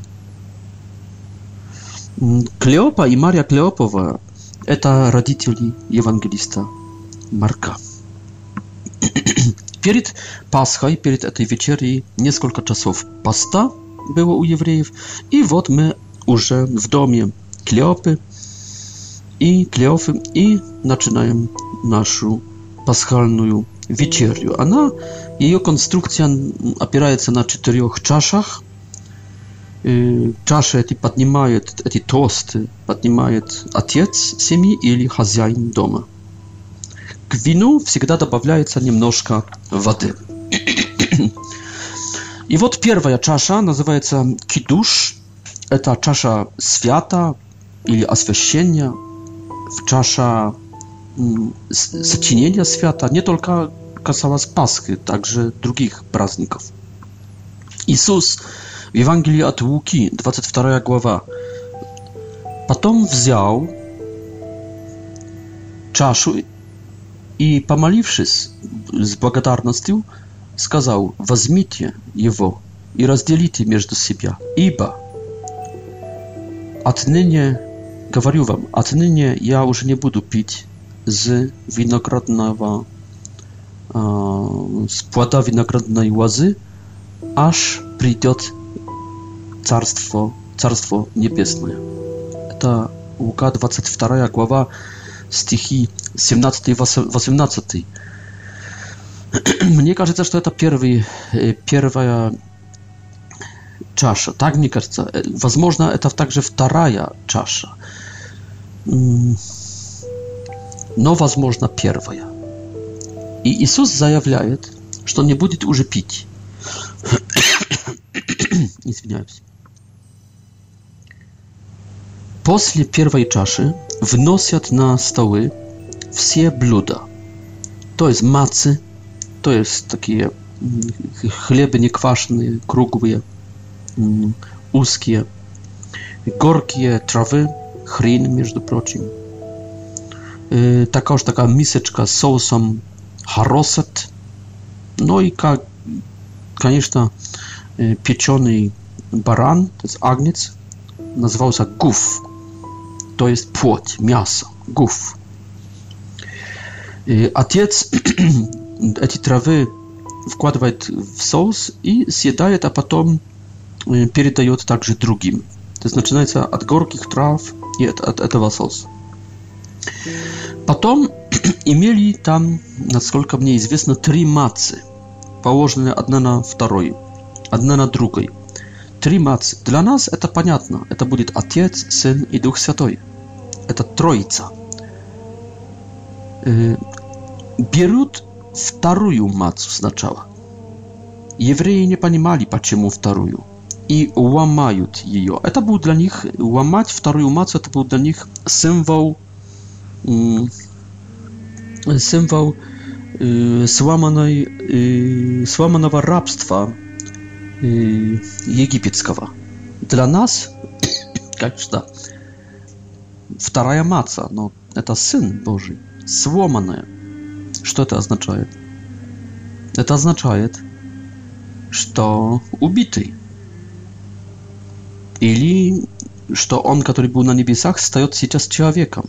S2: Клеопа и Мария Клеопова – это родители евангелиста Марка. Перед Пасхой, перед этой вечерей, несколько часов поста было у евреев. И вот мы уже в доме Клеопы и Клеофы и начинаем нашу пасхальную вечерю. Она, ее конструкция опирается на четырех чашах. Чаши эти поднимает, эти тосты поднимает отец семьи или хозяин дома к вину всегда добавляется немножко воды. И вот первая чаша называется кидуш. Это чаша свята или освящения, чаша сочинения свята, не только касалась Пасхи, также других праздников. Иисус в Евангелии от Луки, 22 глава. Потом взял чашу и, помолившись с благодарностью, сказал, «Возьмите его и разделите между себя, ибо отныне, говорю вам, отныне я уже не буду пить с виноградного, э, с плода виноградной лозы, аж придет Царство, Царство Небесное». Это Лука 22 глава stichy 17 i 18. Мне кажется, что это первый, первая чаша. Так мне кажется. Возможно, это также вторая чаша но, возможно, первая. И Иисус заявляет, что не будет уже пить. Извиняюсь. После первой чаши wnoszą na stoły wszystkie bluda. To jest macy, to jest takie mm, chleby niekwaszne, krugłe, mm, uskie, gorkie trawy, chryn, między prochim. Y, taka już taka miseczka z sosem haroset, no i koniecznie y, pieczony baran, to jest agniec, nazywał się guf, то есть плоть, мясо, гуф. И отец эти травы вкладывает в соус и съедает, а потом передает также другим. То есть начинается от горьких трав и от, от этого соуса. Потом имели там, насколько мне известно, три мацы, положенные одна на второй, одна на другой. Три мацы. Для нас это понятно. Это будет Отец, Сын и Дух Святой. Święta Trójca. Y, Bierut wtaruju mac oznaczała. Jewreje nie pani panimali paciemu wtaruju i łamajut jej. To był dla nich, łamać wtaruju macu, to był dla nich symbol mm, symbol y, słamanej, słamanego y, rabstwa египетского. Для нас, конечно, вторая маца, но это Сын Божий, сломанная. Что это означает? Это означает, что убитый. Или что он, который был на небесах, стает сейчас человеком.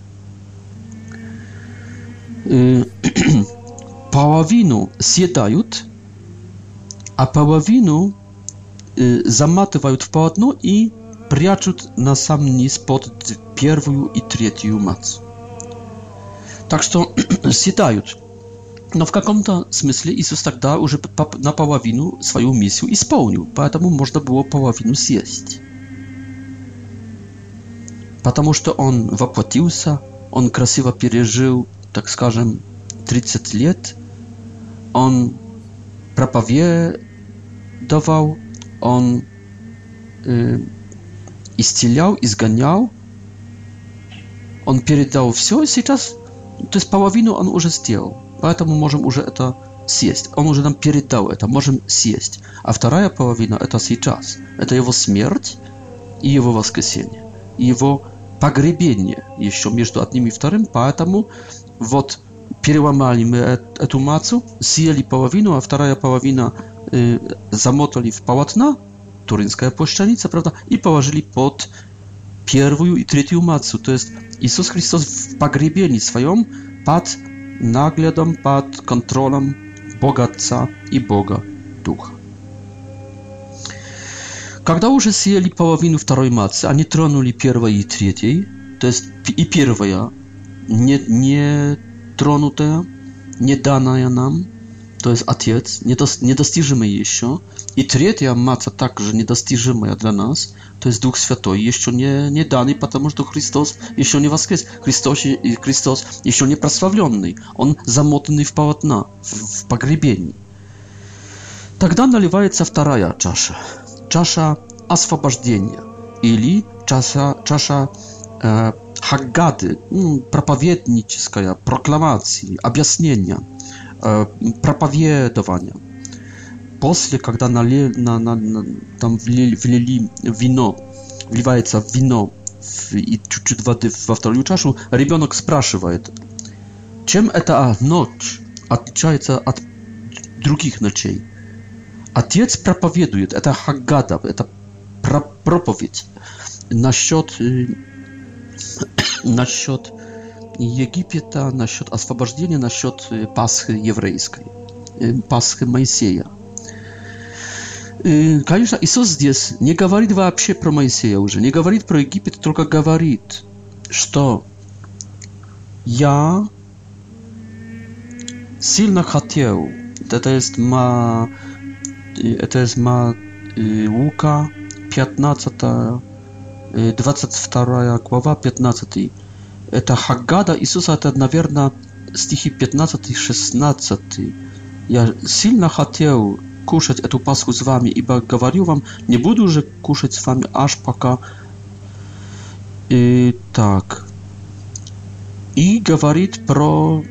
S2: Половину съедают, а половину заматывают в полотно и прячут на сам низ под первую и третью мацу. Так что съедают. Но в каком-то смысле Иисус тогда уже наполовину свою миссию исполнил, поэтому можно было половину съесть. Потому что Он воплотился, Он красиво пережил, так скажем, 30 лет, Он проповедовал, Он э, исцелял, изгонял, Он передал все, сейчас, то есть половину Он уже сделал. Поэтому можем уже это съесть. Он уже нам передал это, можем съесть. А вторая половина это сейчас. Это его смерть и его воскресение. И его погребение еще между одним и вторым. Поэтому вот переломали мы эту мацу, съели половину, а вторая половина э, замотали в полотна, Туринская плащаница, правда, и положили под pierwszą i trzecią macu. To jest Jezus Chrystus w pogrzebieniu swoim pod naglądem, pod kontrolą Boga Ojca i Boga Ducha. Kiedy już zjeli połowinę drugiej macy, a nie tronuli pierwszej i trzeciej, to jest i pierwsza, nie, nie tronuta, nie dana nam, to jest ojciec, niedostiżymy jeszcze. I trzecia matka także niedostiżymy dla nas, to jest Duch Święty, jeszcze nie, nie dany, ponieważ to Chrystus jeszcze nie woskres. Chrystus, Chrystus jeszcze nie prosławiony. On zamotany w pałatna, w, w pogrzebieniu. Тогда наливается вторая чаша, чаша освобождения или чаша, чаша э, хагады, проповедническая, прокламации, объяснения – проповедования. После, когда нали, на, на, на, там влили, влили вино, вливается вино в, и чуть-чуть воды во вторую чашу, ребенок спрашивает, чем эта ночь отличается от других ночей? Отец проповедует, это хаггада, это проповедь насчет, насчет Египета, насчет освобождения, насчет Пасхи еврейской, Пасхи Моисея. Конечно, Иисус здесь не говорит вообще про Моисея уже, не говорит про Египет, только говорит, что я сильно хотел, это есть ма, это есть ма Лука 15, 22 глава, 15 Это Хаггада Иисуса, это, наверное, стихи 15-16. «Я сильно хотел кушать эту Пасху с вами, ибо говорю вам, не буду же кушать с вами, аж пока...» И так... И говорит про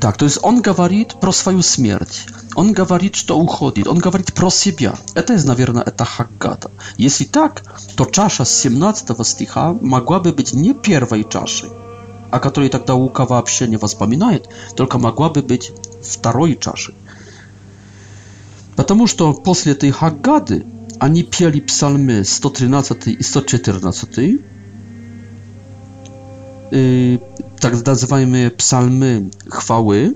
S2: Так, то есть он говорит про свою смерть. Он говорит, что уходит. Он говорит про себя. Это, наверное, это Хаггата. Если так, то чаша с 17 стиха могла бы быть не первой чашей, о которой тогда Лука вообще не воспоминает, только могла бы быть второй чашей. Потому что после этой Хаггады они пели псалмы 113 и 114, tak nazywajmy psalmy chwały,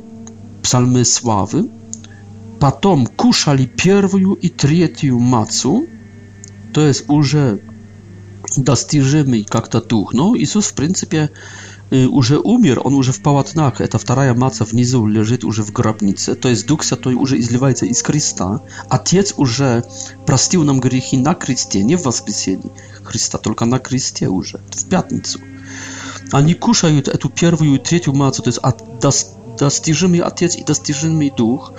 S2: psalmy sławy, potem kuszali pierwszą i trzecią macu, to jest już dostarzymy jak to duch. No, Jezus w pryncypie y, już umier, on już w pałatnach, ta druga maca w nizu leży już w grobnicy, to jest duch to już izlewa się z Chrysta, a Tiec już prostił nam grzechy na Chrystie, nie w Wasbysieni Chrysta, tylko na Chrystie już, w piatnicu. Они кушают эту первую и третью мацу, то есть от, дос, достижимый отец и достижимый дух,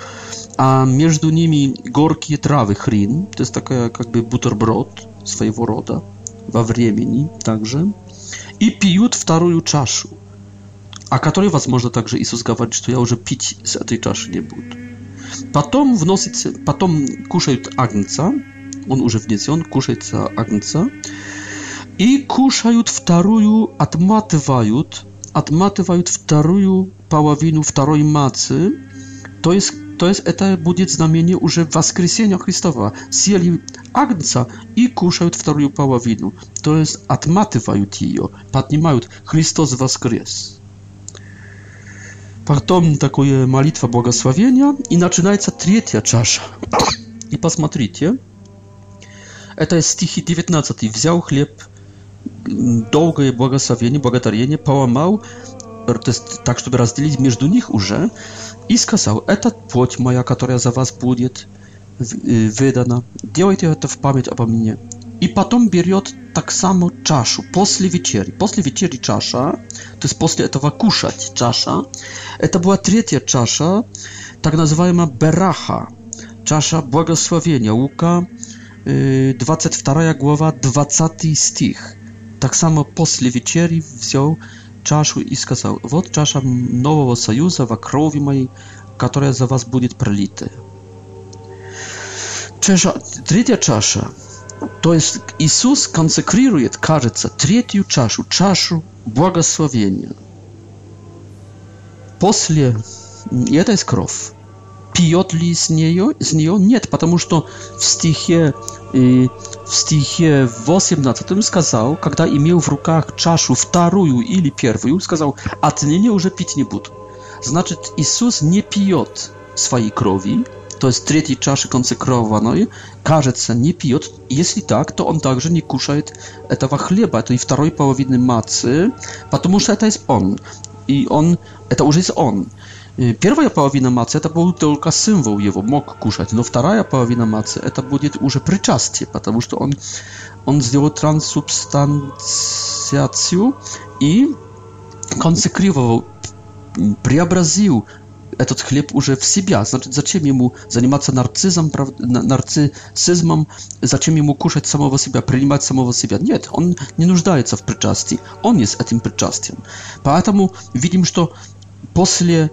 S2: а между ними горькие травы хрин, то есть такая как бы бутерброд своего рода во времени также, и пьют вторую чашу, о которой, возможно, также Иисус говорит, что я уже пить с этой чаши не буду. Потом вносится, потом кушают агнца, он уже внесен, кушается агнца, и кушают вторую, отматывают, отматывают вторую половину второй мацы, то есть to jest, to будет znamienie уже воскресения Христова. Съели агнца и кушают вторую половину. То есть отматывают ее, поднимают Христос воскрес. Потом такая молитва благословения и начинается третья чаша. И посмотрите, это стихи 19. Взял хлеб, долгое благословение, благодарение поломал, то есть так, чтобы разделить между них уже, и сказал, это плоть моя, которая за вас будет wydana. Делайте это в память обо мне. И потом берет так само чашу после вечери. После вечери чаша, то есть после этого кушать чаша. Это была третья чаша, так называемая бераха, чаша благословения. Łuka, 22 глава, 20 стих. Так само после вечери взял чашу и сказал, вот чаша нового союза во крови моей, которая за вас будет пролита. Чаша, третья чаша то есть Иисус консекрирует, кажется, третью чашу, чашу благословения. После, и это есть кровь. Пьет ли с нее? С нее? Нет, потому что в стихе, В стихе 18 сказал, когда имел в руках чашу вторую или первую, сказал, отныне уже пить не буду. Значит, Иисус не пьет своей крови, то есть третьей чаши консекрованной, кажется, не пьет. Если так, то он также не кушает этого хлеба, этой второй половины мацы, потому что это есть он. И он, это уже есть он. Первая половина маца это был только символ его, мог кушать, но вторая половина маца это будет уже причастие, потому что он, он сделал трансубстанциацию и консекрировал, преобразил этот хлеб уже в себя. Значит, зачем ему заниматься нарциссом, прав... нарциссизмом, зачем ему кушать самого себя, принимать самого себя? Нет, он не нуждается в причастии, он есть этим причастием. Поэтому видим, что после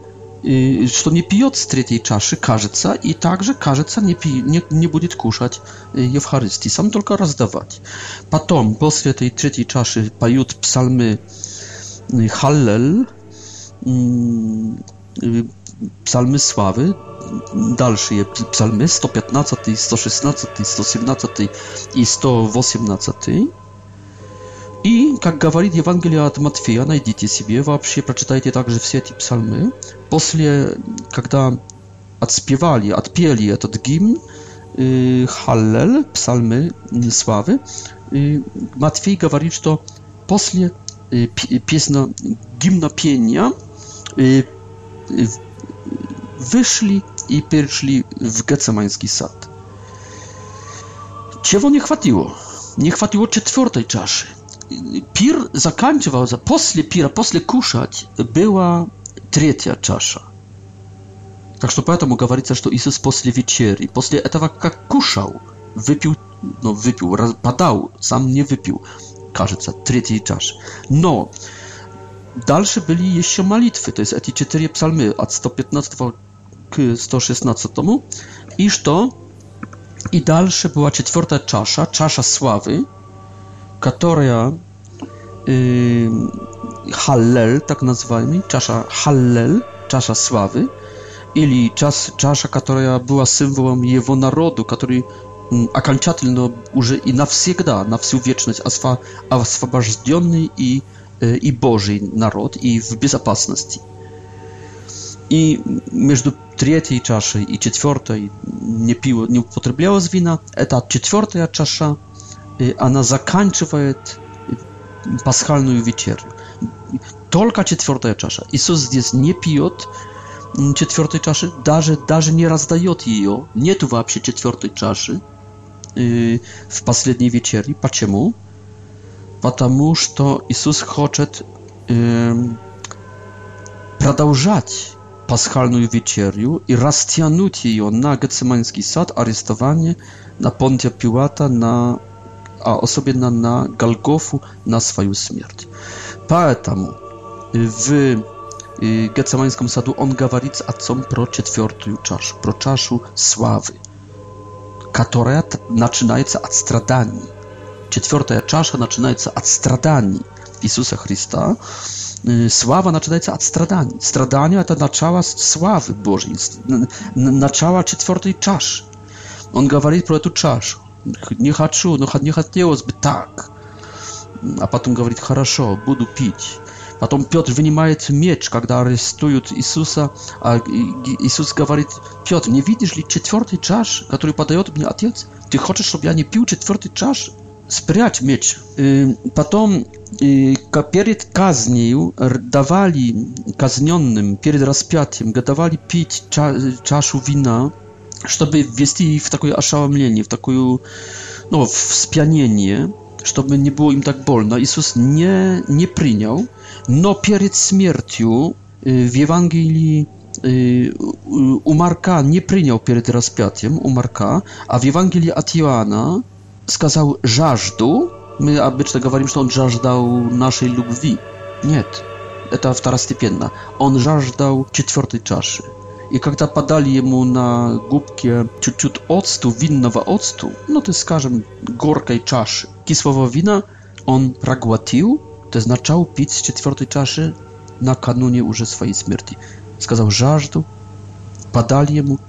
S2: что не пьет с третьей чаши, кажется, и также, кажется, не, пи, не, не будет кушать Евхаристии, сам только раздавать. Потом, после этой третьей чаши, поют псалмы Халлель, psalmy sławy, dalsze psalmy 115, 116, 117 i 118. И, как говорит Евангелие от Матфея, найдите себе, вообще прочитайте также все эти псалмы. После, когда отспевали, отпели этот гимн, Hallel, psalmy sławy, Matwiej mówi, że после песня гимнопения wyszli i перешли w Gecemański sad. Czego nie chwatiło? Nie chwatiło czwartej czaszy. Pir zakанчивал, после пира, после кушать, была третья чаша. Так что поэтому говорится, что Иисус после вечери, после этого, как кушал, выпил, ну, выпил, подал, сам не выпил, кажется, третий чаш. Но дальше были еще молитвы, то есть эти четыре псалмы от 115 к 116, и что? И дальше была четвертая чаша, чаша славы, которая y, Hallel, tak nazywajmy, czasza Hallel, czasza sławy, или czas, czasza, która była symbolem jego narodu, który окончательно уже и навсегда, на всю вечность освобожденный и, и Божий народ, и в безопасности. И между третьей чашей и четвертой не, пиво, не употреблялось вина. Это четвертая чаша – она заканчивает пасхальную вечерю. Только четвертая чаша. Иисус здесь не пьет четвертой чаши, даже, даже не раздает ее. Нету вообще четвертой чаши в последней вечере. Почему? Потому что Иисус хочет продолжать пасхальную вечерю и растянуть ее на Гецеманский сад, арестование, на Понтия Пилата, на a osobiedna na Galgofu na swoją śmierć. Поэтому w Gecemańskim Sadu on говорит o отцом про четвертую чашу, про чашу sławy, która начинается od страданий. Четвертая чаша начинается от страданий Иисуса Христа. Sława zaczyna się od stradania. To начало sławy Bożej, начало czwartej czaszy. On mówi про эту чашу не хочу, но не хотелось бы так. А потом говорит, хорошо, буду пить. Потом Петр вынимает меч, когда арестуют Иисуса. А Иисус говорит, Петр, не видишь ли четвертый чаш, который подает мне отец? Ты хочешь, чтобы я не пил четвертый чаш? Спрячь меч. Потом перед казнью давали казненным, перед распятием, давали пить чашу вина чтобы ввести их в такое ошеломление, в такую, ну, вспьянение, чтобы не было им так больно. Иисус не, не принял, но перед смертью в Евангелии у Marka nie przyjął przed rozpiatiem, u Marka, a w Ewangelii od Joana skazał żażdu. My obычно говорим, że on żażdał naszej любви. Nie, to wtarastypienna. On żażdał czwartej czaszy. И когда подали ему на губке чуть-чуть оцту, винного оцту, ну, ты скажем, горкой чаши, кислого вина, он проглотил, то есть начал пить с четвертой чаши накануне уже своей смерти. Сказал жажду, подали ему,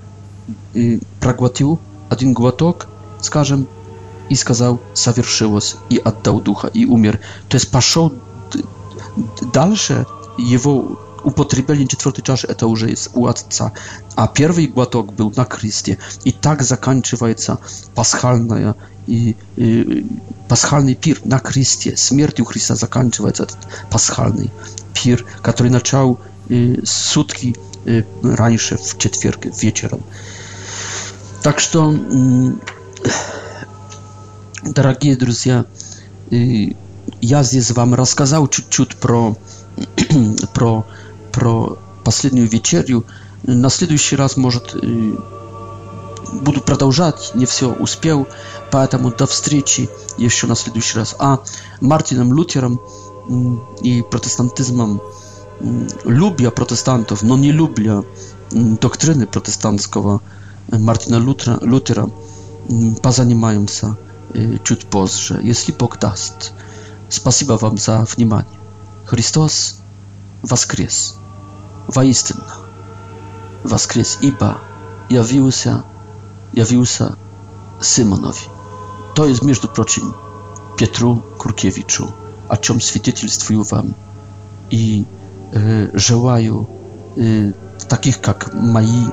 S2: и проглотил один глоток, скажем, и сказал «совершилось», и отдал духа, и умер. То есть пошел дальше его upotrzebienie czwartej czaszy to już jest łatca, a pierwszy głotok był na Chrystie. I tak zakończywa się paschalna e, i, i paschalny pir na Chrystie. Śmierć Chrysta zakończywa się ten paschalny pir, który zaczął y, e, sutki y, w czwartek wieczorem. Tak że mm, drodzy друзья, ja z wam rozkazał czuć pro pro про последнюю вечерю. На следующий раз, может, буду продолжать, не все успел, поэтому до встречи еще на следующий раз. А Мартином Лютером и протестантизмом, любя протестантов, но не любя доктryny протестантского Мартина Лютера, Лютера позанимаемся чуть позже, если Бог даст. Спасибо вам за внимание. Христос воскрес! воистину, воскрес, ибо явился, явился Симонови. To jest, между прочим, Pietru Kurkiewiczu, о чем свидетельствую вам и э, желаю э, таких, как мои,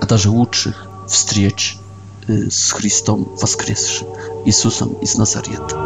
S2: а даже лучших встреч э, с Христом воскресшим, Иисусом из Назарета.